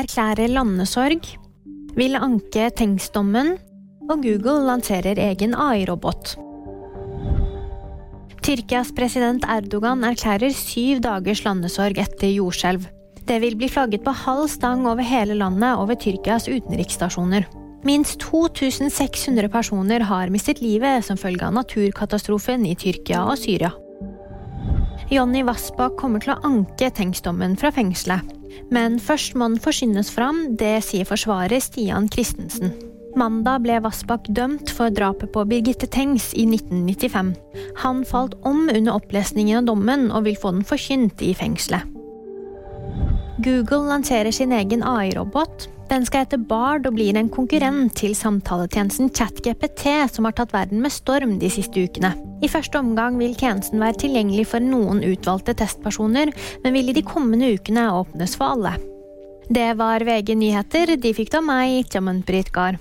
erklærer landesorg, vil anke Tengs-dommen, og Google lanserer egen AI-robot. Tyrkias president Erdogan erklærer syv dagers landesorg etter jordskjelv. Det vil bli flagget på halv stang over hele landet over Tyrkias utenriksstasjoner. Minst 2600 personer har mistet livet som følge av naturkatastrofen i Tyrkia og Syria. Jonny Vassbakk kommer til å anke Tengs-dommen fra fengselet. Men først må den forsynes fram, det sier forsvarer Stian Christensen. Mandag ble Vassbakk dømt for drapet på Birgitte Tengs i 1995. Han falt om under opplesningen av dommen og vil få den forkynt i fengselet. Google lanserer sin egen AI-robot. Den skal hete Bard og blir en konkurrent til samtaletjenesten ChatGPT, som har tatt verden med storm de siste ukene. I første omgang vil tjenesten være tilgjengelig for noen utvalgte testpersoner, men vil i de kommende ukene åpnes for alle. Det var VG nyheter. De fikk da meg, Jammen Britgar.